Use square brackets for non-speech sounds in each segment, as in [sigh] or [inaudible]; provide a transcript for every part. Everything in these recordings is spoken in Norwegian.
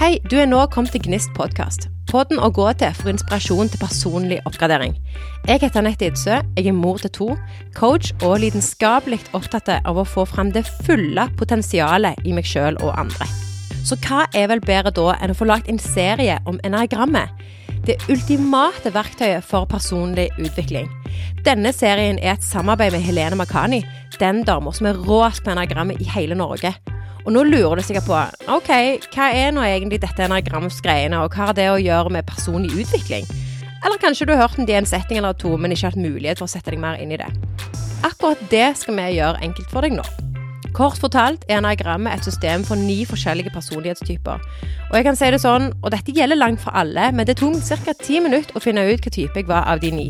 Hei, du er nå kommet til Gnist podkast. Podden å gå til for inspirasjon til personlig oppgradering. Jeg heter Anette Idsø, jeg er mor til to, coach og lidenskapelig opptatt av å få fram det fulle potensialet i meg sjøl og andre. Så hva er vel bedre da enn å få lagt en serie om enagrammet? Det ultimate verktøyet for personlig utvikling. Denne serien er et samarbeid med Helene Makani, den dama som er råest på enagrammet i hele Norge. Og nå lurer du sikkert på ok, hva er nå egentlig dette enagramsgreiene, og hva har det å gjøre med personlig utvikling? Eller kanskje du har hørt om det i en setting eller to, men ikke hatt mulighet for å sette deg mer inn i det. Akkurat det skal vi gjøre enkelt for deg nå. Kort fortalt er enagrammet et system for ni forskjellige personlighetstyper. Og jeg kan si det sånn, og dette gjelder langt for alle, men det tok ca. ti minutter å finne ut hva type jeg var av de ni.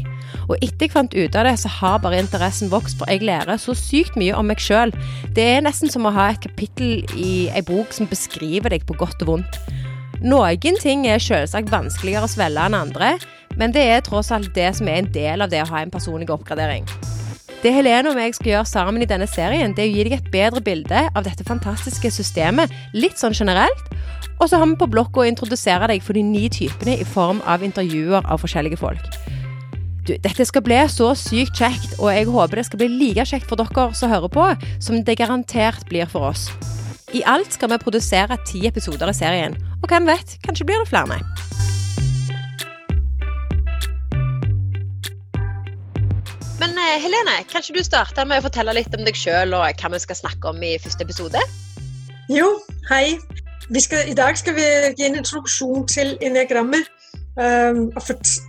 Og etter jeg fant ut av det, så har bare interessen vokst, for jeg lærer så sykt mye om meg sjøl. Det er nesten som å ha et kapittel i ei bok som beskriver deg på godt og vondt. Noen ting er selvsagt vanskeligere å svelge enn andre, men det er tross alt det som er en del av det å ha en personlig oppgradering. Det Helene og jeg skal gjøre sammen i denne serien, det er å gi deg et bedre bilde av dette fantastiske systemet, litt sånn generelt. Og så har vi på blokka å introdusere deg for de ni typene i form av intervjuer av forskjellige folk. Du, dette skal bli så sykt kjekt, og jeg håper det skal bli like kjekt for dere som hører på, som det garantert blir for oss. I alt skal vi produsere ti episoder i serien, og hvem vet, kanskje blir det flere. Helene, kan ikke du starte med å fortelle litt om deg sjøl og hva vi skal snakke om i første episode? Jo, hei. Skal, I dag skal vi gi en introduksjon til enagrammet. Um, og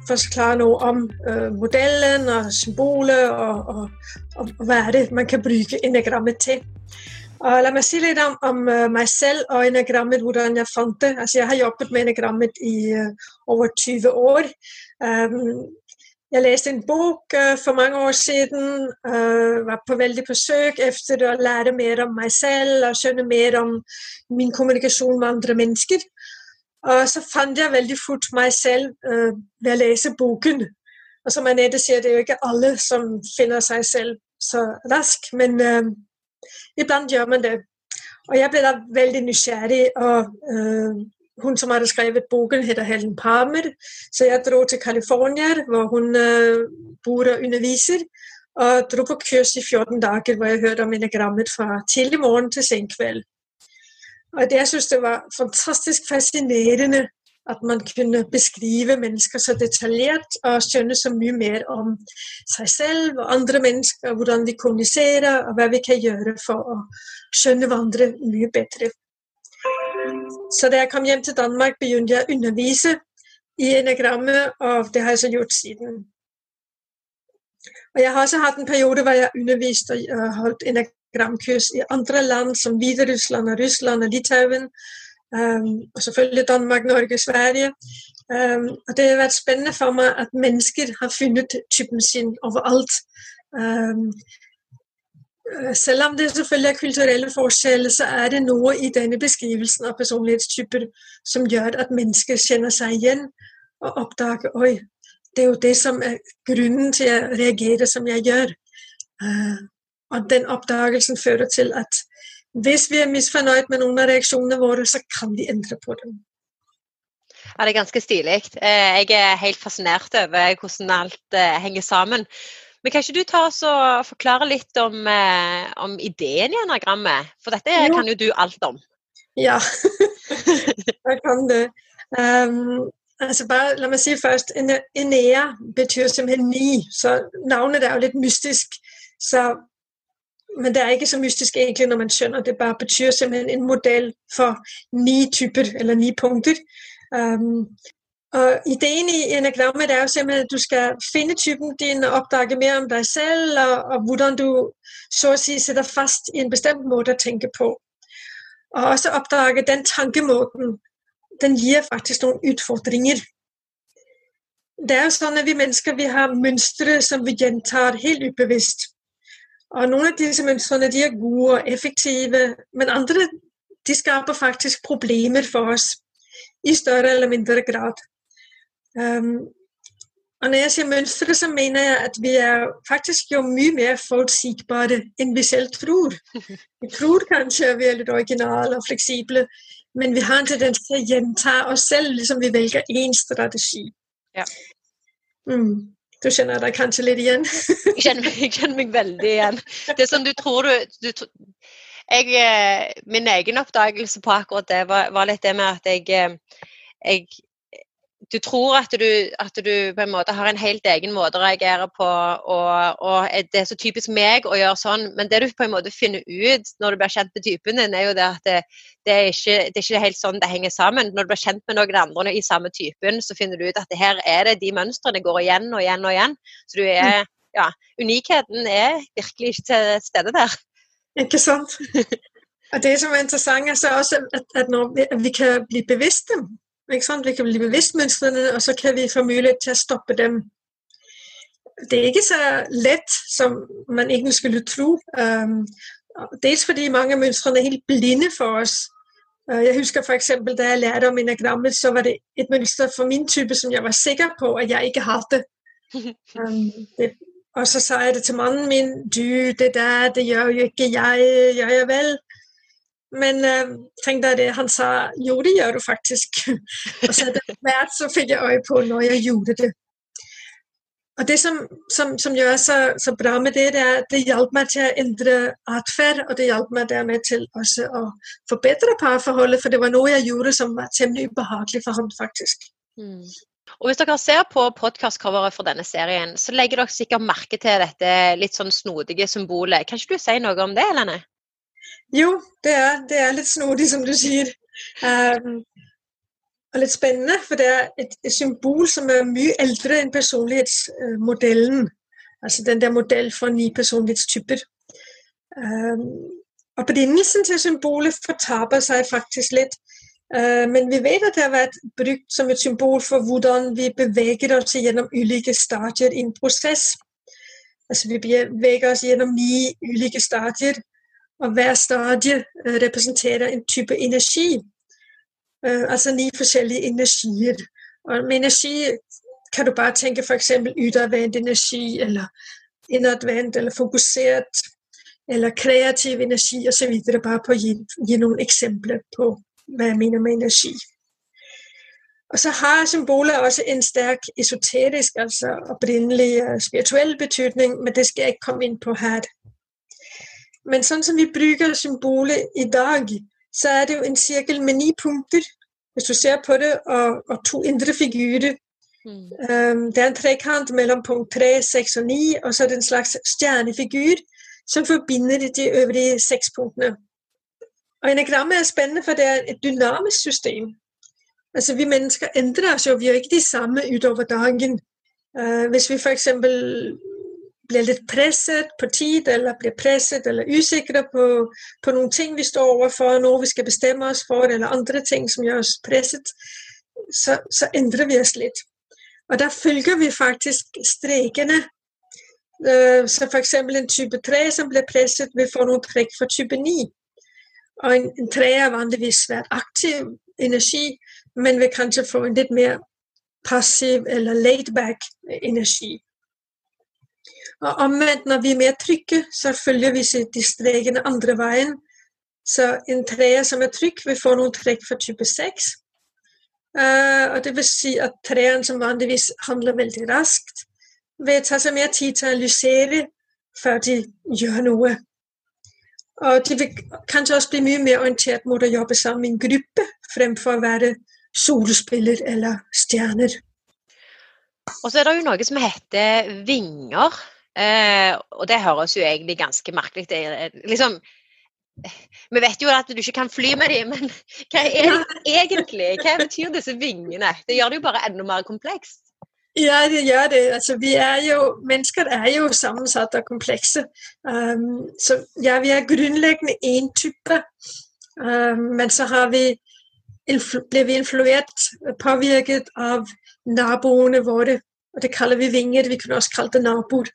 forklare noe om uh, modellen og symbolet og, og, og, hva er det man kan bruke enagrammet til. Og la meg si litt om, om uh, meg selv og enagrammet, hvordan jeg fant det. Altså, jeg har jobbet med enagrammet i uh, over 20 år. Um, jeg leste en bok uh, for mange år siden. Uh, var på veldig besøk etter å lære mer om meg selv og skjønne mer om min kommunikasjon med andre mennesker. Og så fant jeg veldig fort meg selv uh, ved å lese boken. Og som Anette sier, det er jo ikke alle som finner seg selv så raskt, men iblant gjør man det. Og jeg ble da veldig nysgjerrig og hun som hadde skrevet boken, heter Helen Palmer. Så jeg dro til California, hvor hun uh, bor og underviser. Og dro på kurs i 14 dager hvor jeg hørte om enagrammet fra tidlig morgen til sen kveld. Og jeg synes det var fantastisk fascinerende at man kunne beskrive mennesker så detaljert og skjønne så mye mer om seg selv og andre mennesker, hvordan vi kommuniserer og hva vi kan gjøre for å skjønne hverandre mye bedre. Så da jeg kom hjem til Danmark, begynte jeg å undervise i enagrammet, og det har jeg så gjort siden. Og jeg har også hatt en periode hvor jeg har undervist og holdt enagramkurs i andre land, som Hviterussland og Russland og Litauen. Um, og selvfølgelig Danmark, Norge Sverige. Um, og det har vært spennende for meg at mennesker har funnet typen sin overalt. Um, selv om det selvfølgelig er kulturelle forskjeller, så er det noe i denne beskrivelsen av personlighetstyper som gjør at mennesker kjenner seg igjen og oppdager oi, det er jo det som er grunnen til å reagere som jeg gjør. Øh, og den oppdagelsen fører til at hvis vi er misfornøyd med noen av reaksjonene våre, så kan vi endre på dem. Ja, det er ganske stilig. Eh, jeg er helt fascinert over hvordan alt henger sammen. Men kan ikke du ta oss og forklare litt om, eh, om ideen i anagrammet? For dette jo. kan jo du alt om. Ja, [laughs] jeg kan det. Um, altså bare, la meg si først, Enea betyr simpelthen ni, så navnet er jo litt mystisk. Så, men det er ikke så mystisk egentlig når man skjønner. Det bare betyr simpelthen en modell for ni typer, eller ni punkter. Um, og ideen i enagrammet er jo simpelthen at du skal finne typen din og oppdage mer om deg selv, og, og, hvordan du så å si sitter fast i en bestemt måte å tenke på. Og også oppdage den tankemåten. Den gir faktisk noen utfordringer. Det er jo sånn at Vi mennesker vi har mønstre som vi gjentar helt ubevisst. Og Noen av disse mønstrene de er gode og effektive, men andre de skaper faktisk problemer for oss i større eller mindre grad. Um, og når jeg sier mønstre, så mener jeg at vi er faktisk jo mye mer forutsigbare enn vi selv tror. Vi tror kanskje at vi er litt originale og fleksible, men vi har en tendens til å gjenta oss selv, liksom vi velger en strategi. Ja. Mm. Du kjenner deg kanskje litt igjen? [laughs] jeg, kjenner, jeg kjenner meg veldig igjen. Det som du tror du, du jeg, eh, Min egen oppdagelse på akkurat det var, var litt det med at jeg, eh, jeg du tror at du, at du, på en måte har en helt egen måte å reagere på, og, og, det er så typisk meg å gjøre sånn, men det du på en måte finner ut når du blir kjent med typen din, er jo det at det, det, er, ikke, det er ikke helt sånn det henger sammen. Når du blir kjent med noen andre i samme typen, så finner du ut at her er det de mønstrene går igjen og igjen og igjen. Så du er, ja, unikheten er virkelig ikke til stede der. Ikke sant? [laughs] Og det som er interessant, er så også at, at når vi, vi kan bli sant? Vi kan bli bevisst mønstrene, og så kan vi få mulighet til å stoppe dem. Det er ikke så lett som man egentlig skulle tro. Dels fordi mange av mønstrene er helt blinde for oss. Uh, jeg husker f.eks. da jeg lærte om enagrammet, så var det et mønster for min type som jeg var sikker på at jeg ikke hadde. Um, [laughs] det, og så sa jeg det til mannen min. Du, det der, det gjør jo ikke jeg. Gjør jeg vel? Men tenk deg det, han sa jo, det gjør du faktisk. [laughs] og så etter hvert så fikk jeg øye på når jeg gjorde det. Og det som, som, som gjør så, så bra med det, det er at det hjalp meg til å endre atferd, og det hjalp meg dermed til også å forbedre parforholdet, for det var noe jeg gjorde som var temmelig ubehagelig for ham, faktisk. Mm. Og Hvis dere ser på podkastcoveret for denne serien, så legger dere sikkert merke til dette litt sånn snodige symbolet. Kan ikke du si noe om det, Helene? Jo, det er, det er litt snodig, som du sier. Um, og litt spennende, for det er et, et, symbol som er mye eldre enn personlighetsmodellen. Altså den der modell for ni personlighetstyper. Um, opprinnelsen til symbolet fortaper seg faktisk litt. Uh, men vi vet at det har vært brukt som et symbol for hvordan vi beveger oss gjennom ulike stadier i en prosess. Altså Vi beveger oss gjennom ni ulike stadier og hver stadie øh, representerer en type energi. Øh, altså ni forskjellige energier. Og med energi kan du bare tenke f.eks. yttervendt energi, eller innadvendt, eller fokusert, eller kreativ energi osv. Bare på å gi, gi noen eksempler på hva jeg mener med energi. Og så har symboler også en sterk esoterisk, altså opprinnelig spirituell betydning, men det skal jeg ikke komme inn på her. Men sånn som vi bruker symbolet i dag, så er det jo en sirkel med ni punkter, hvis du ser på det, og, og to indre figurer. Mm. Um, det er en trekant mellom punkt 3, 6 og 9, og så er det en slags stjernefigur som forbinder de øvrige seks punktene. Og Enagrammet er spennende, for det er et dynamisk system. Altså Vi mennesker endrer oss jo, vi er ikke de samme utover dagen. Uh, hvis vi f.eks blir litt presset på tid, eller blir presset eller usikre på, på noen ting vi står overfor, noe vi skal bestemme oss for, eller andre ting som gjør oss presset, så, så endrer vi oss litt. Og da følger vi faktisk strekene. Øh, så f.eks. en type 3 som blir presset, vil få noen trekk for type 9. Og en, en 3 er vanligvis svært aktiv energi, men vil kanskje få en litt mer passiv eller laid back energi. Og omvendt, når vi er mer trygge, så følger vi de strekene andre veien. Så en treer som er trygg, vil få noen trekk for type 6. Uh, øh, og det vil si at treeren som vanligvis handler veldig raskt, vil ta seg mer tid til å analysere før de gjør noe. Og de vil kanskje også bli mye mer orientert mot å jobbe sammen i en gruppe, fremfor å være solspiller eller stjerner. Og så er det jo noe som heter vinger. Eh, og det høres jo egentlig ganske merkelig ut. Liksom, vi vet jo at du ikke kan fly med dem, men hva er det egentlig? Hva betyr disse vingene? Det gjør det jo bare enda mer komplekst. Ja, det gjør det. Altså, vi er jo, mennesker er jo sammensatt og komplekse. Um, så ja, vi er grunnleggende én type. Um, men så har vi blir vi influert, påvirket av naboene våre. Og det kaller vi vinger. Vi kunne også kalt det naboer.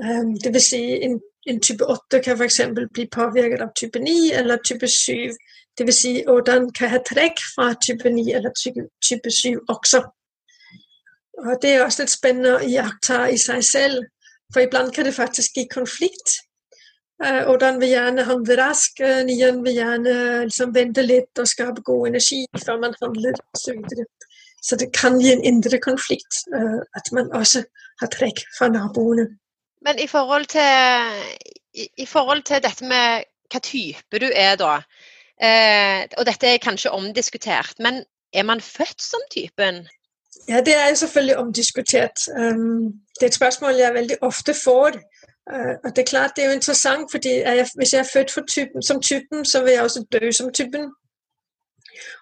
Um, det vil si en, en type 8 kan f.eks. bli påvirket av type 9 eller type 7. Det vil si 8 kan ha trekk fra type 9 eller type 7 også. Og Det er også litt spennende å iaktta i seg selv, for iblant kan det faktisk gi konflikt. Uh, Otteren vil gjerne handle raskt, uh, nieren vil gjerne liksom, vente litt og skape god energi før man handler Og Så, videre. Så det kan gi en indre konflikt uh, at man også har trekk fra naboene. Men i forhold til, i, i forhold til dette med hva type du er da, eh, og dette er kanskje omdiskutert, men er man født som typen? Ja, det er selvfølgelig omdiskutert. Um, det er et spørsmål jeg veldig ofte får. Uh, og det er klart det er jo interessant, fordi jeg, hvis jeg er født typen, som typen, så vil jeg også dø som typen.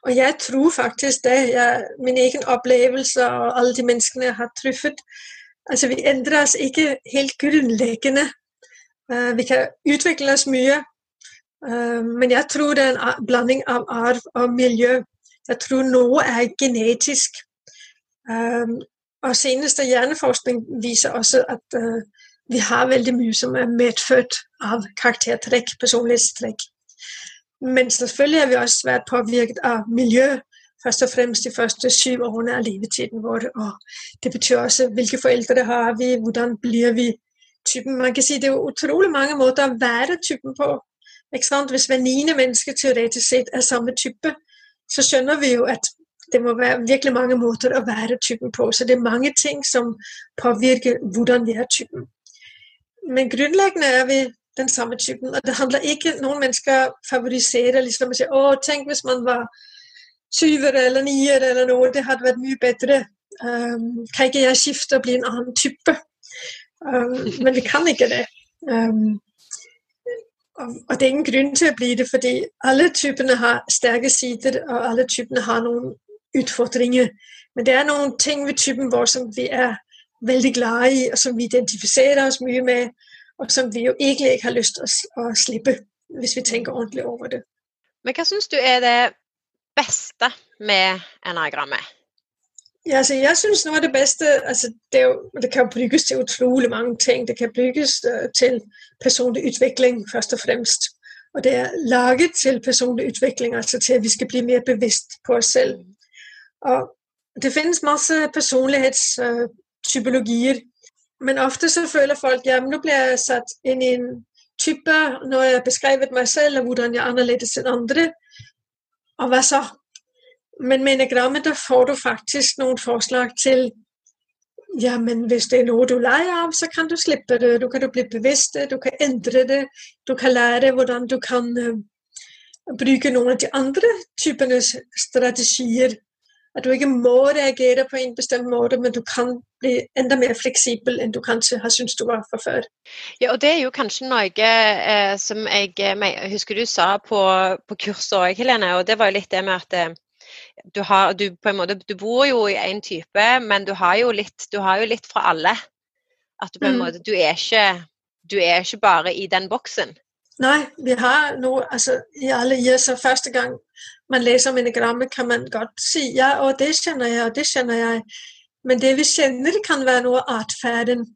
Og jeg tror faktisk det. Jeg, min egen opplevelse og alle de menneskene jeg har truffet Altså, vi endrer oss ikke helt grunnleggende. Uh, vi kan utvikle oss mye, uh, men jeg tror det er en blanding av arv og miljø. Jeg tror noe er genetisk. Um, og seneste hjerneforskning viser også at uh, vi har veldig mye som er medfødt av karaktertrekk, personlighetstrekk. Men selvfølgelig er vi også svært påvirket av miljø, først og fremst de første syv årene av levetiden vår. Og det betyr også hvilke foreldre har vi, hvordan blir vi typen. Man kan si det er utrolig mange måter å være typen på. Hvis hver niende menneske teoretisk sett er samme type, så skjønner vi jo at det må være virkelig mange måter å være typen på. Så det er mange ting som påvirker hvordan vi er typen. Men grunnleggende er vi den samme typen. Og det handler ikke Noen mennesker favoriserer liksom og sier å, tenk hvis man var syvere eller nier eller noe, det hadde vært mye bedre. Um, kan ikke jeg skifte og bli en annen type? Um, men vi kan ikke det. Um, og det er ingen grunn til å bli det, fordi alle typene har sterke sider, og alle typene har noen utfordringer. Men det er noen ting ved typen vår som vi er veldig glade i, og som vi identifiserer oss mye med, og som vi jo egentlig ikke har lyst til å, å slippe, hvis vi tenker ordentlig over det. Men hva syns du er det beste med enagrammet? Ja, altså jeg synes noe av det beste altså det, jo, det, kan brukes til utrolig mange ting. Det kan brukes uh, til personlig utvikling, først og fremst. Og det er laget til personlig utvikling, altså til at vi skal bli mer bevisst på oss selv. Og det finnes masse personlighetstypologier, uh, men ofte så føler folk ja, nå blir jeg satt inn i en type når jeg har beskrevet meg selv og hvordan jeg er annerledes enn andre. Og hva så? Men med enagrammet der får du faktisk noen forslag til ja, men hvis det er noe du leger av, så kan du slippe det. Du kan bli bevisst det, du kan endre det. Du kan lære hvordan du kan uh, bruke noen av de andre typene strategier. At du ikke må reagere på en bestemt måte, men du kan bli enda mer fleksibel enn du kanskje har syntes du var fra før. Ja, og Det er jo kanskje noe eh, som jeg, jeg, husker du sa på, på kurset òg, Helene. og Det var jo litt det med at eh, du, har, du, på en måte, du bor jo i én type, men du har, jo litt, du har jo litt fra alle. At du på en mm. måte Du er ikke, du er ikke bare i den boksen. Nei, vi har noe altså, i alle så første gang man leser om kan man godt si ja, og det kjenner jeg, og det kjenner jeg. Men det vi kjenner, kan være noe av atferden.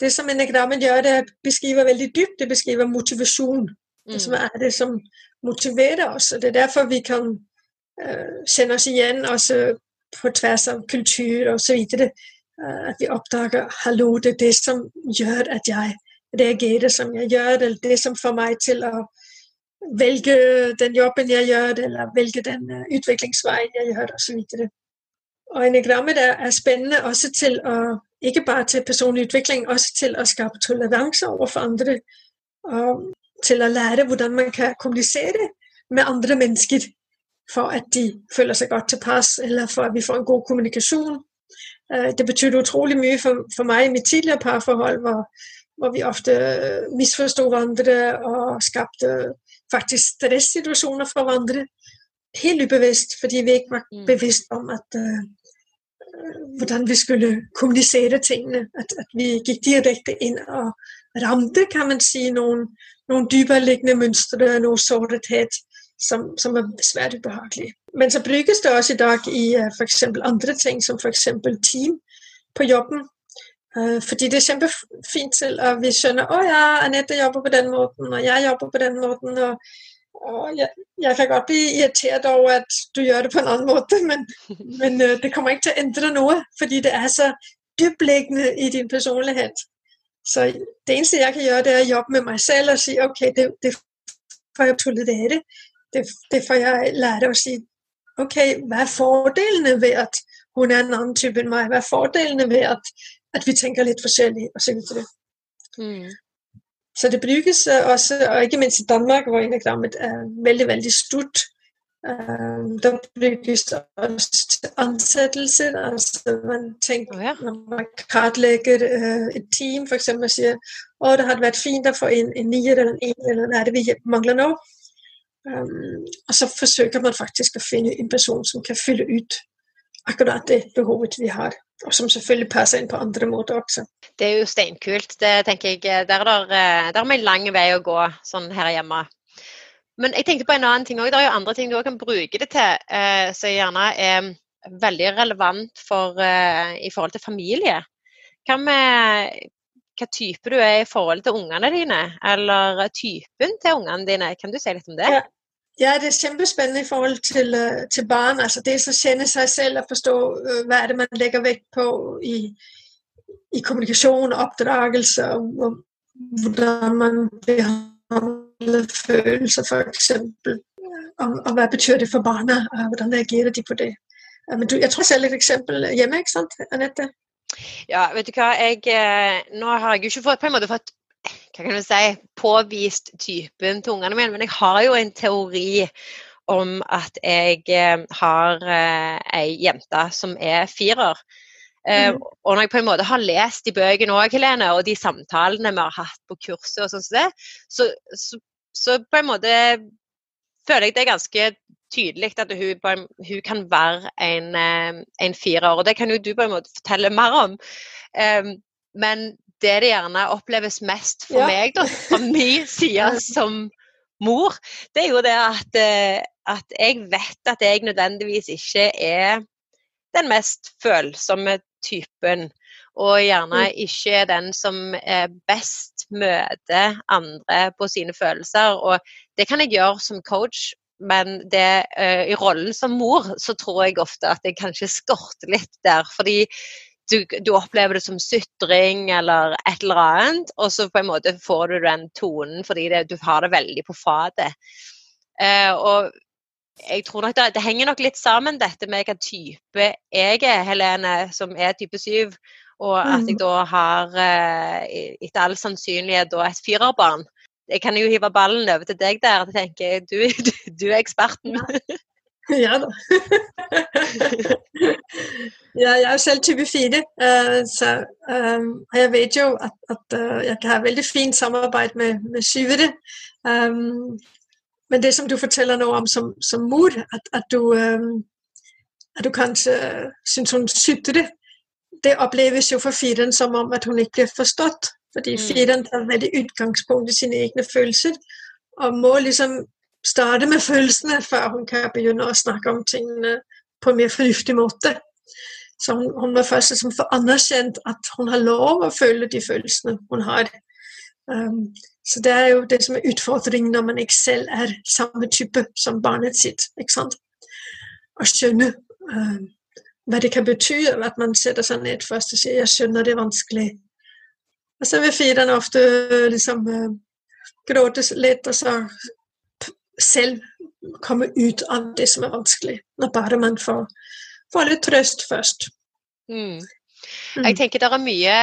Det som enagrammet gjør, det beskriver veldig dypt. Det beskriver motivasjon. Mm. Det som er det som motiverer oss. og Det er derfor vi kan kjenne oss igjen også på tvers av kultur osv. At vi oppdager hallo, det er det som gjør at jeg reagerer som jeg gjør, eller det som får meg til å velge den jobben jeg gjør, eller velge den utviklingsveien jeg gjør, osv. Og enagrammet er, er spennende også til å ikke bare til personlig utvikling, også til å skape toleranse overfor andre. Og til å lære hvordan man kan kommunisere med andre mennesker for at de føler seg godt tilpass, eller for at vi får en god kommunikasjon. Øh, det betydde utrolig mye for, for meg i mitt tidligere parforhold, hvor, hvor vi ofte misforstod misforsto hverandre og skapte faktisk stressituasjoner for hverandre. Helt ubevisst, fordi vi ikke var mm. bevisst om at uh, hvordan vi skulle kommunisere tingene. At, at, vi gikk direkte inn og ramte, kan man si, noen, noen dypereliggende mønstre, noe sårthet som, som er svært ubehagelig. Men så brukes det også i dag i øh, f.eks. andre ting, som f.eks. team på jobben. Uh, fordi det er kjempefint til at vi skjønner å ja, Anette jobber på den måten, og jeg jobber på den måten. og, og jeg, jeg, kan godt bli irritert over at du gjør det på en annen måte, [laughs] men, men uh, det kommer ikke til å endre noe. Fordi det er så dyptliggende i din personlighet. Så det eneste jeg kan gjøre, det er å jobbe med meg selv og si ok, det, det får jeg tolerere. Det, det får jeg lære å si ok, hva er fordelene ved at hun er en annen type enn meg? Hva er fordelene ved at, at vi tenker litt forskjellig? Videre. Mm. Så det brukes også, og ikke minst i Danmark, hvor enagrammet er veldig, veldig stort. Um, der brukes det også til ansettelse. Altså man tenker, oh, ja. Når man kartlegger uh, et team, f.eks. og sier å, det hadde vært fint å få inn en nier eller en en, eller hva er det vi mangler nå? Um, og så forsøker man faktisk å finne en person som kan fylle ut akkurat det behovet vi har. Og som selvfølgelig passer inn på andre måter også. Det er jo steinkult. Det tenker jeg, Der er det en lang vei å gå sånn her hjemme. Men jeg tenkte på en annen ting òg. Det er jo andre ting du òg kan bruke det til, eh, som gjerne er veldig relevant for, eh, i forhold til familie. Hva med hva type du er i forhold til ungene dine, eller typen til ungene dine? Kan du si litt om det? Ja. Ja, det er kjempespennende i forhold til, uh, til barn. Altså det å kjenne seg selv og forstå uh, hva er det man legger vekt på i, i kommunikasjon og oppdragelse, og, hvordan man behandler følelser, f.eks. Og, og hva betyr det for barna, og hvordan reagerer de på det. Men du, jeg tror selv et eksempel hjemme, ikke sant, Anette? Ja, vet du hva. Jeg, eh, nå har jeg jo ikke fått, på en måte fått hva kan du si, påvist typen til ungene mine, men jeg har jo en teori om at jeg eh, har eh, ei jente som er firer. Mm. og når jeg på en måte har lest de bøkene òg, Helene, og de samtalene vi har hatt på kurset, og sånn som det, så, så, så, på en måte føler jeg det er ganske tydelig at hun, hun kan være en, en, firer. Og det kan jo du på en måte fortelle mer om. Um, men det det gjerne oppleves mest for ja. meg, da, fra [laughs] min side som mor, det er jo det at, eh, at jeg vet at jeg nødvendigvis ikke er den mest følsomme typen. Og gjerne mm. ikke er den som best møter andre på sine følelser. Og det kan jeg gjøre som coach, men det, uh, i rollen som mor så tror jeg ofte at jeg kanskje skorter litt der. Fordi du, du, opplever det som sutring eller et eller annet, og så på en måte får du den tonen fordi det, du har det veldig på fatet. Eh, og jeg tror nok det, det, henger nok litt sammen, dette med hvilken type jeg er, Helene, som er type 7, og at jeg mm. da har, eh, etter all sannsynlighet, da et firerbarn. Jeg kan jo hive ballen over til deg der. Jeg tenker, du, [laughs] du, du er eksperten. Ja. Ja da. ja, jeg er selv type 4, uh, så um, jeg vet jo at, at uh, jeg kan ha veldig fint samarbeid med, med syvere. Men det som du forteller nå om som, som mor, at, at, du, at du kanskje syns hun sutrer, det oppleves jo for firen som om at hun ikke blir forstått. Fordi fireren firen tar veldig utgangspunkt i sine egne følelser og må liksom starte med følelsene før hun kan begynne å snakke om tingene på en mer fornuftig måte. Så hun, hun må først liksom få anerkjent at hun har lov å føle de følelsene hun har. Um, så det er jo det som er utfordringen når man ikke selv er samme type som barnet sitt. ikke sant? Å skjønne um, hva det kan bety at man setter seg ned først og sier 'jeg skjønner det er vanskelig'. Og så vil fireren ofte liksom uh, gråte litt, og så selv komme ut av det som er vanskelig, når bare man får, får litt trøst først. Mm. mm. Jeg tenker det er mye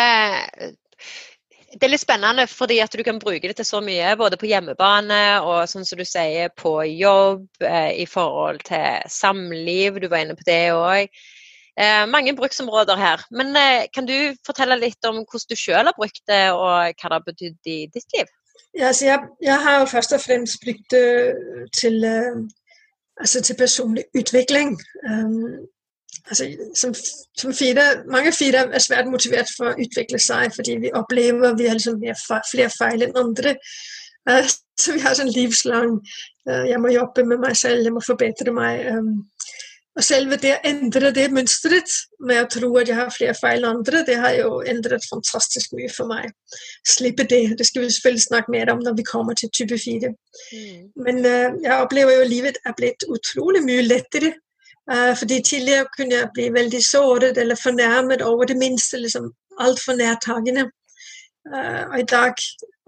det er litt spennende fordi at du kan bruke det til så mye, både på hjemmebane og sånn som du sier, på jobb, eh, i forhold til samliv. Du var inne på det òg. Eh, mange bruksområder her. Men eh, kan du fortelle litt om hvordan du selv har brukt det, og hva det har betydd i ditt liv? Ja, altså jeg, jeg, har jo først og fremst brukt det til, uh, altså til personlig utvikling. Um, altså, som, som fire, mange fire er svært motivert for å utvikle seg, fordi vi opplever vi har liksom flere feil enn andre. Uh, [laughs] så vi har sånn livslang uh, Jeg må jobbe med meg selv, jeg må forbedre meg. Um, og selve det å endre det mønsteret med å tro at jeg har flere feil enn andre, det har jo endret fantastisk mye for meg. Slippe det. Det skal vi selvfølgelig snakke mer om når vi kommer til type 4. Mm. Men uh, jeg opplever jo at livet er blitt utrolig mye lettere. Uh, fordi tidligere kunne jeg bli veldig såret eller fornærmet over det minste. liksom Altfor nærtagende. Uh, og i dag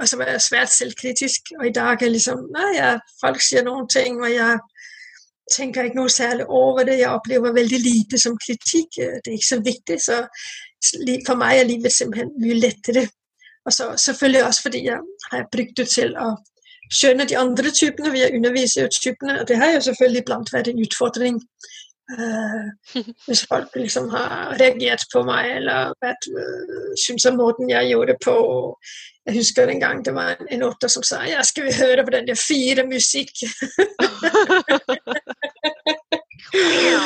og så var jeg svært selvkritisk. Og i dag er liksom Nei, ja, folk sier noen ting, og jeg tenker ikke noe særlig over det. Jeg opplever veldig lite som kritikk. Det er ikke så viktig. Så for meg er livet simpelthen mye lettere. Og så selvfølgelig også fordi jeg har brukt det til å skjønne de andre typene Vi har undervise typene. Og det har jo selvfølgelig iblant vært en utfordring. Uh, hvis folk liksom har reagert på meg eller vært, uh, syns om måten jeg gjorde det på. Jeg husker en gang det var en, en otter som sa ja, skal vi høre på den der fire musikk? ja,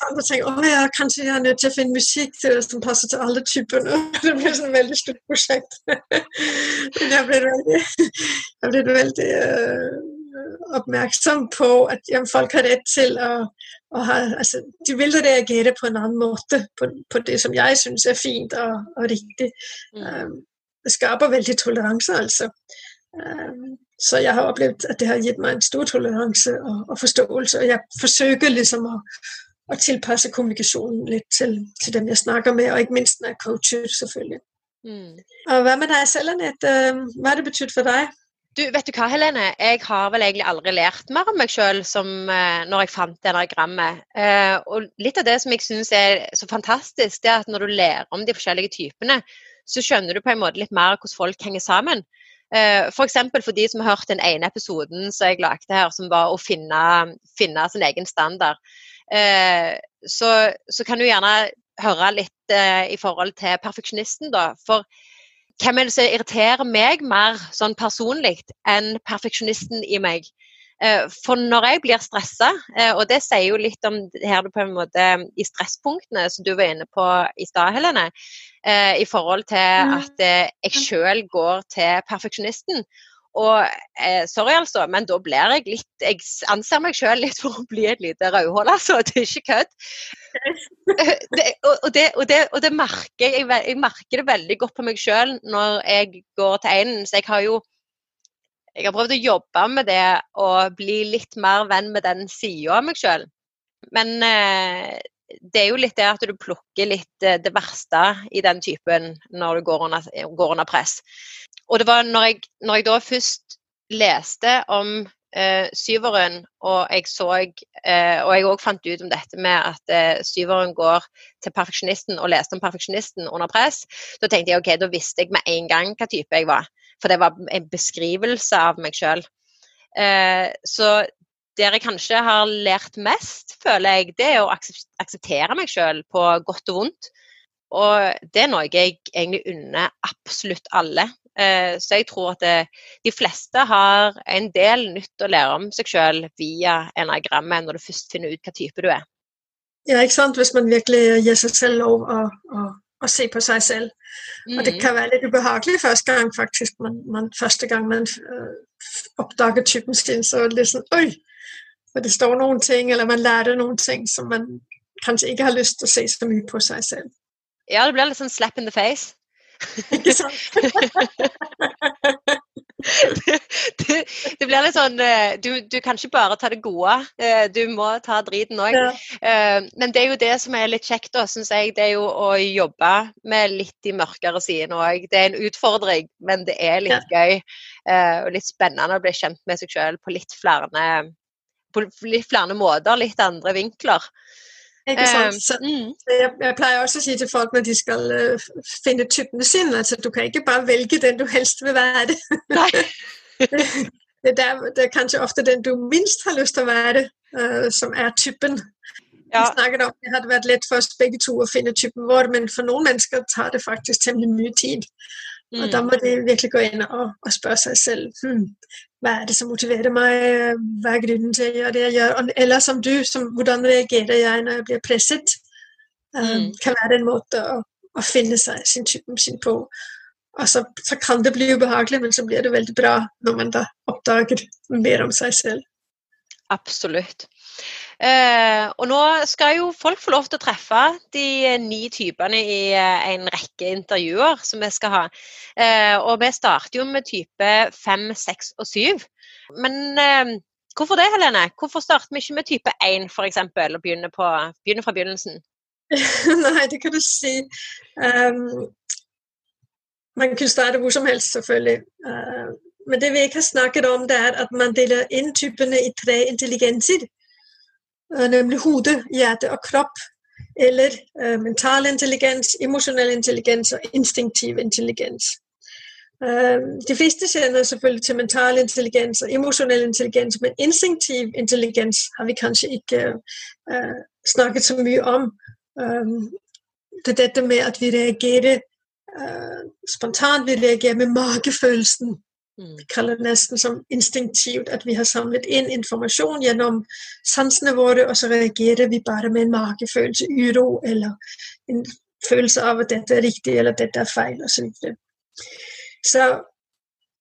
kan tenke å ja, kanskje jeg er nødt til å finne musikk til, som passer til alle typene. [laughs] Det blir et veldig stort prosjekt. [laughs] Men jeg ble veldig, jeg ble veldig uh, oppmerksom på at jamen, folk har rett til å, å ha altså, De vil reagere på en annen måte på, på det som jeg syns er fint og, og riktig. Mm. Det skaper veldig toleranse, altså. Så jeg har opplevd at det har gitt meg en stor toleranse og, og forståelse. Og jeg forsøker liksom å, å tilpasse kommunikasjonen litt til, til, dem jeg snakker med, og ikke minst når jeg coacher, selvfølgelig. Mm. Og hva med deg selv, Anette? Hva har det betydd for deg? Du, vet du hva, Helene? Jeg har vel egentlig aldri lært mer om meg sjøl som eh, når jeg fant enagrammet. Eh, og litt av det som jeg syns er så fantastisk, det er at når du lærer om de forskjellige typene, så skjønner du på en måte litt mer hvordan folk henger sammen. Eh, F.eks. For de som har hørt den ene episoden som jeg lagde her, som var å finne, finne sin egen standard. Eh, så, så, kan du gjerne høre litt eh, i forhold til perfeksjonisten, da. For hvem er det som irriterer meg mer sånn personlig enn perfeksjonisten i meg? Eh, for når jeg blir stressa, eh, og det sier jo litt om her på en måte i stresspunktene som du var inne på i stad, Helene, eh, i forhold til at jeg sjøl går til perfeksjonisten. Og eh, sorry, altså, men da blir jeg litt Jeg anser meg sjøl litt for å bli et lite rødhål, altså. Det er ikke kødd. [laughs] Og, og, det, og, det, og, det, merker jeg, jeg merker det veldig godt på meg sjøl når jeg går til einen. Så jeg har jo jeg har prøvd å jobbe med det og bli litt mer venn med den sida av meg sjøl. Men eh, det er jo litt det at du plukker litt eh, det verste i den typen når du går under, går under press. Og det var når jeg, når jeg da først leste om eh, syveren, og jeg så eh, Og jeg òg fant ut om dette med at eh, syveren går til perfeksjonisten, og leste om perfeksjonisten under press, da tenkte jeg OK, da visste jeg med en gang hva type jeg var. For det var en beskrivelse av meg sjøl. Eh, så der jeg kanskje har lært mest, føler jeg, det er å akseptere meg sjøl på godt og vondt. Og det er noe jeg egentlig unner absolutt alle. Eh, så jeg tror at det, de fleste har en del nytt å lære om seg sjøl via enagrammet når du først finner ut hva type du er. Ja, ikke sant. Hvis man virkelig gir seg selv lov å, å, å se på seg selv. Mm. Og det mm. kan være litt ubehagelig første gang, faktisk. Man, man, første gang man øh, oppdager typen sin, så er det litt sånn Oi! For det står noen ting, eller man lærer noen ting som man kanskje ikke har lyst til å se så mye på seg selv. Ja, det blir litt sånn slap in the face. Ikke sant? [laughs] det, det, blir litt sånn eh, du, du, kan ikke bare ta det gode, eh, du må ta driten òg. Ja. Eh, men det er jo det som er litt kjekt, da, syns jeg. Det er jo å jobbe med litt de mørkere sidene òg. Det er en utfordring, men det er litt ja. gøy og litt spennende å bli kjent med seg sjøl på litt flere på litt flere måter, litt andre vinkler. Ikke sant? Så, mm. jeg, jeg, pleier også å si til folk når de skal uh, finne typen sin, altså du kan ikke bare velge den du helst vil være. det, [laughs] det, er, det, er, kanskje ofte den du minst har lyst til å være, uh, som er typen. Ja. Vi snakket om det hadde vært lett for oss begge to å finne typen vår, men for noen mennesker tar det faktisk temmelig mye tid. Mm. Og da må de virkelig gå inn og, og spørre seg selv hm, hva er det som motiverer meg, hva er grunnen til å gjøre det jeg gjør? Eller som du, som, hvordan reagerer jeg når jeg blir presset? Um. Kan være en måte å, å finne seg sin typen sin på. Og så, så, kan det bli ubehagelig, men så blir det veldig bra når man da oppdager mer om seg selv. Absolutt. Eh, og nå skal jo folk få lov til å treffe de ni typene i eh, en rekke intervjuer som vi skal ha. Eh, og vi starter jo med type fem, seks og syv. Men eh, hvorfor det, Helene? Hvorfor starter vi ikke med type én, f.eks., og begynner, på, begynner fra begynnelsen? [laughs] Nei, det kan du si. Um, man kan starte hvor som helst, selvfølgelig. Men det vi ikke har snakket om, det er at man deler inn typene i tre intelligenser. Uh, nemlig hode, hjerte og kropp. Eller uh, mental intelligens, emosjonell intelligens og instinktiv intelligens. de fleste kjenner selvfølgelig til mental intelligens og emosjonell intelligens, men instinktiv intelligens har vi kanskje ikke snakket så mye om. det er dette med at vi reagerer uh, spontant vi reagerer med magefølelsen. Mm. Kaller det nesten som instinktivt at vi har samlet inn informasjon gjennom sansene våre, og så reagerer vi bare med en magefølelse, uro eller en følelse av at dette er riktig eller dette er feil osv. Så, så,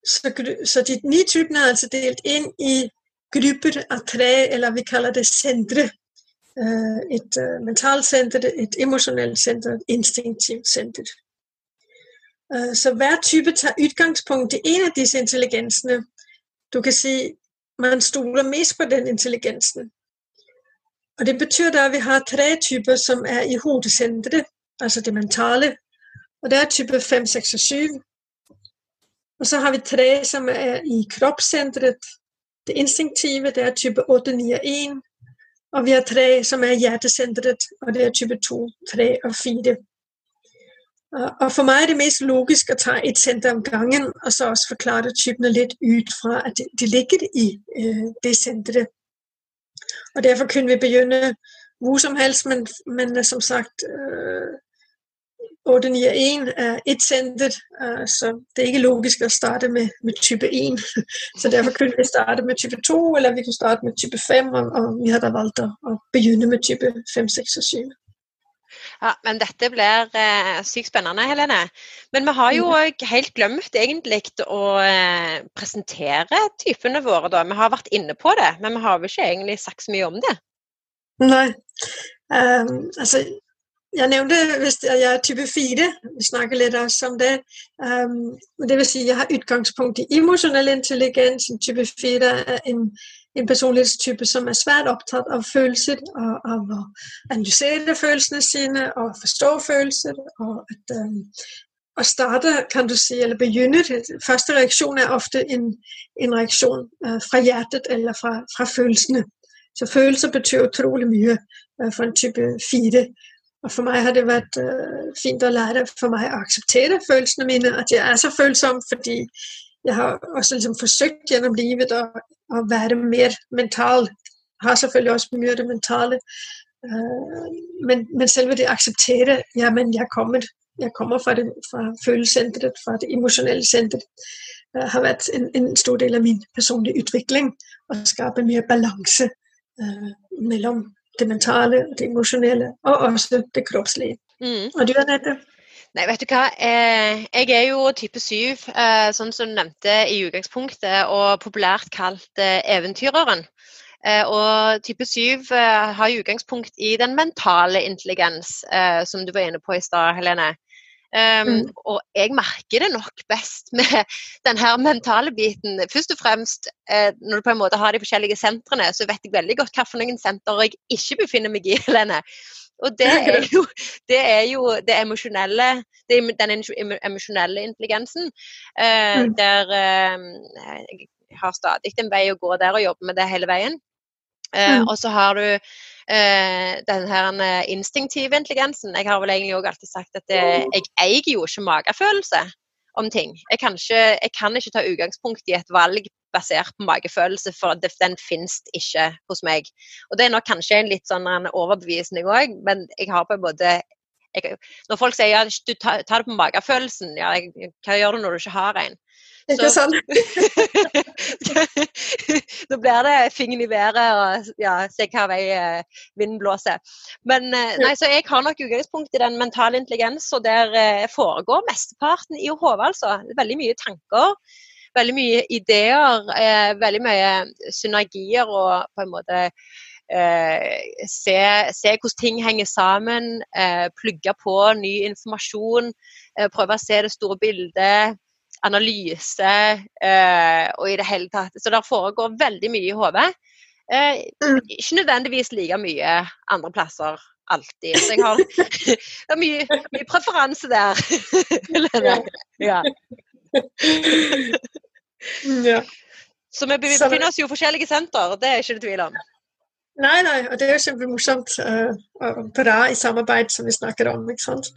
så, så de ni typene er altså delt inn i grupper av tre, eller vi kaller det sentre. Øh, et mentalsenter, mentalt senter, et emosjonelt senter, et instinktivt senter. Øh, så hver type tager udgangspunkt i en af disse intelligensene. Du kan sige, man stoler mest på den intelligensen. Og det betyr da at vi har tre typer, som er i hodesenteret, altså det mentale. Og det er type 5, 6 og 7. Og så har vi tre, som er i kroppssenteret. Det instinktive, det er type 8, 9 og 1. Og vi har tre, som er i hjertesenteret, og det er type 2, 3 og 4. Og for meg er det mest logisk å ta et senter om gangen, og så også forklare typene litt ut fra at de ligger i øh, det senteret. Og derfor kunne vi begynne hvor som helst, men, men som sagt øh, 891 er ett senter, øh, så det er ikke logisk å starte med, med, type 1. Så derfor kunne vi starte med type 2, eller vi kunne starte med type 5, og, og vi hadde valgt å, å begynne med type 5, 6 og 7. Ja, men Dette blir eh, sykt spennende, Helene. Men vi har jo òg helt glemt egentlig å eh, presentere typene våre. da. Vi har vært inne på det, men vi har vel ikke egentlig sagt så mye om det? Nei. Um, altså, jeg nevnte hvis jeg er type 4. Vi snakker litt også om det. Um, det vil si jeg har utgangspunkt i emosjonell intelligens. Type 4 er en en personlighetstype som er svært opptatt av følelser, og av å analysere følelsene sine og forstå følelser. Og at um, å starte, kan du si, eller begynne Første reaksjon er ofte en, en reaksjon uh, fra hjertet eller fra, fra, følelsene. Så følelser betyr utrolig mye uh, for en type fire. Og for meg har det vært uh, fint å lære for meg å akseptere følelsene mine, at jeg er så følsom, fordi jeg har også liksom forsøkt gjennom livet å, å, være mer mental. Har selvfølgelig også mye av det mentale. Uh, men, men, selve det å akseptere ja, men jeg kommer, jeg kommer fra, det, fra følelsessenteret, fra det emosjonelle senteret, uh, har vært en, en, stor del av min personlige utvikling. Å skape mer balanse uh, mellom det mentale og det emosjonelle, og også det kroppslige. Mm. Og du, Anette? Nei, vet du hva. Eh, jeg er jo type 7, eh, sånn som du nevnte i utgangspunktet, og populært kalt eh, eventyreren. Og type 7 har utgangspunkt i den mentale intelligens, som du var inne på i stad, Helene. Um, mm. Og jeg merker det nok best [laughs] med den her mentale biten. Først og fremst eh, når du på en måte har de forskjellige sentrene, så vet jeg veldig godt hvilke senter jeg ikke befinner meg i, [laughs] Helene. Og det [laughs] er jo, det er jo det emosjonelle Den emosjonelle intelligensen. Uh, mm. Der uh, jeg har stadig en vei å gå der og jobbe med det hele veien. Uh, mm. Og så har du den her instinktive intelligensen. Jeg har vel egentlig også alltid sagt at det, jeg eier jo ikke magefølelse om ting. Jeg kan, ikke, jeg kan ikke ta utgangspunkt i et valg basert på magefølelse, for den finnes ikke hos meg. Og Det er nok kanskje en litt sånn en overbevisning òg, men jeg har på en måte jeg, Når folk sier ja, du tar, tar det på magefølelsen, ja, jeg, hva gjør du når du ikke har en? Ikke sant? [laughs] [laughs] Blir det fingeren i været og ja, se hva vei eh, vinden blåser. Men eh, nei, så jeg har nok utgangspunkt i den mentale intelligens, og der eh, foregår mesteparten i hodet, altså. Veldig mye tanker veldig mye ideer, veldig mye synergier og på en måte eh, se, se, hvordan ting henger sammen, eh, plugge på ny informasjon, eh, prøve å se det store bildet. Analyse eh, og i det hele tatt. Så det foregår veldig mye i hodet. Eh, mm. ikke nødvendigvis like mye andre plasser alltid. Så jeg har, [laughs] det er mye, mye preferanse der. [laughs] ja. ja. Så vi befinner oss jo i forskjellige senter, det er ikke det tvil om. Nei, nei, og det er jo kjempemorsomt uh, bra i samarbeid, som vi snakker om. ikke sant?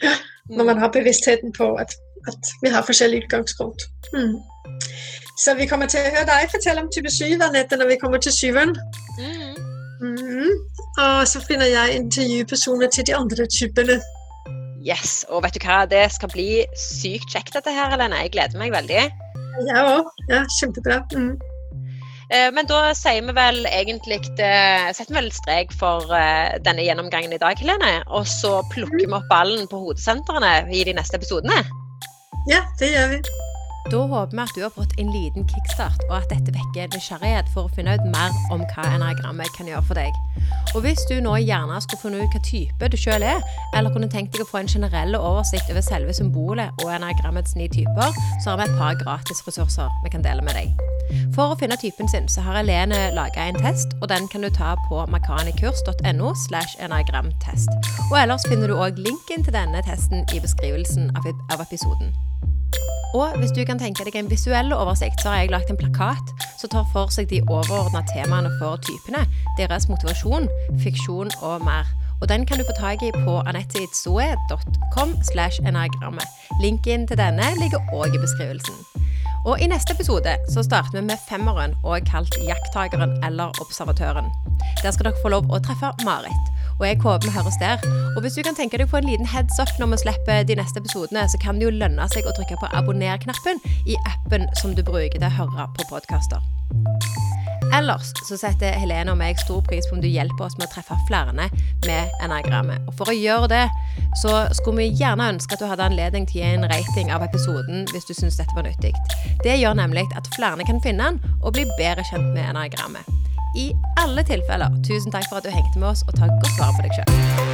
Når man har bevisstheten på at, at vi har forskjellig utgangspunkt. Mm. Så vi kommer til å høre deg fortelle om type 7, Anette, når vi kommer til syven. Mm. Mm. Og så finner jeg intervjupersoner til de andre typene. Yes, og vet du hva, det skal bli sykt kjekt dette her, Helene. Jeg gleder meg veldig. Jeg òg. Ja, kjempebra. Mm. Eh, men da sier vi vel egentlig eh, setter vel strek for eh, denne gjennomgangen i dag, Helene. Og så plukker vi opp ballen på hodesentrene i de neste episodene. Ja, det gjør vi. Da håper vi at du har fått en liten kickstart, og at dette vekker nysgjerrighet for å finne ut mer om hva enagrammet kan gjøre for deg. Og hvis du nå gjerne skulle funnet ut hva type du sjøl er, eller kunne tenkt deg å få en generell oversikt over selve symbolet og enagrammets ni typer, så har vi et par gratisressurser vi kan dele med deg. For å finne typen sin, så har Helene laga en test, og den kan du ta på makanikurs.no slash enagramtest. Og ellers finner du òg linken til denne testen i beskrivelsen av episoden. Og hvis du kan tenke deg en visuell oversikt, så har jeg lagt en plakat som tar for seg de overordna temaene for typene, deres motivasjon, fiksjon og mer. Og den kan du få tak i på enagrammet. Linken til denne ligger òg i beskrivelsen. Og I neste episode så starter vi med femmeren, og kalt jakttageren eller observatøren. Der skal dere få lov å treffe Marit og jeg håper vi høres der. Og hvis du kan tenke deg på en liten heads up når vi slipper de neste episodene, så kan det jo lønne seg å trykke på abonner-knappen i appen som du bruker til å høre på podkaster. Ellers så setter Helene og meg stor pris på om du hjelper oss med å treffe flere med enagrammet. Og for å gjøre det, så skulle vi gjerne ønske at du hadde anledning til å gi en rating av episoden hvis du syns dette var nyttig. Det gjør nemlig at flere kan finne den og bli bedre kjent med enagrammet i alle tilfeller, tusen takk for at du hengte med oss, og ta godt vare på deg sjøl.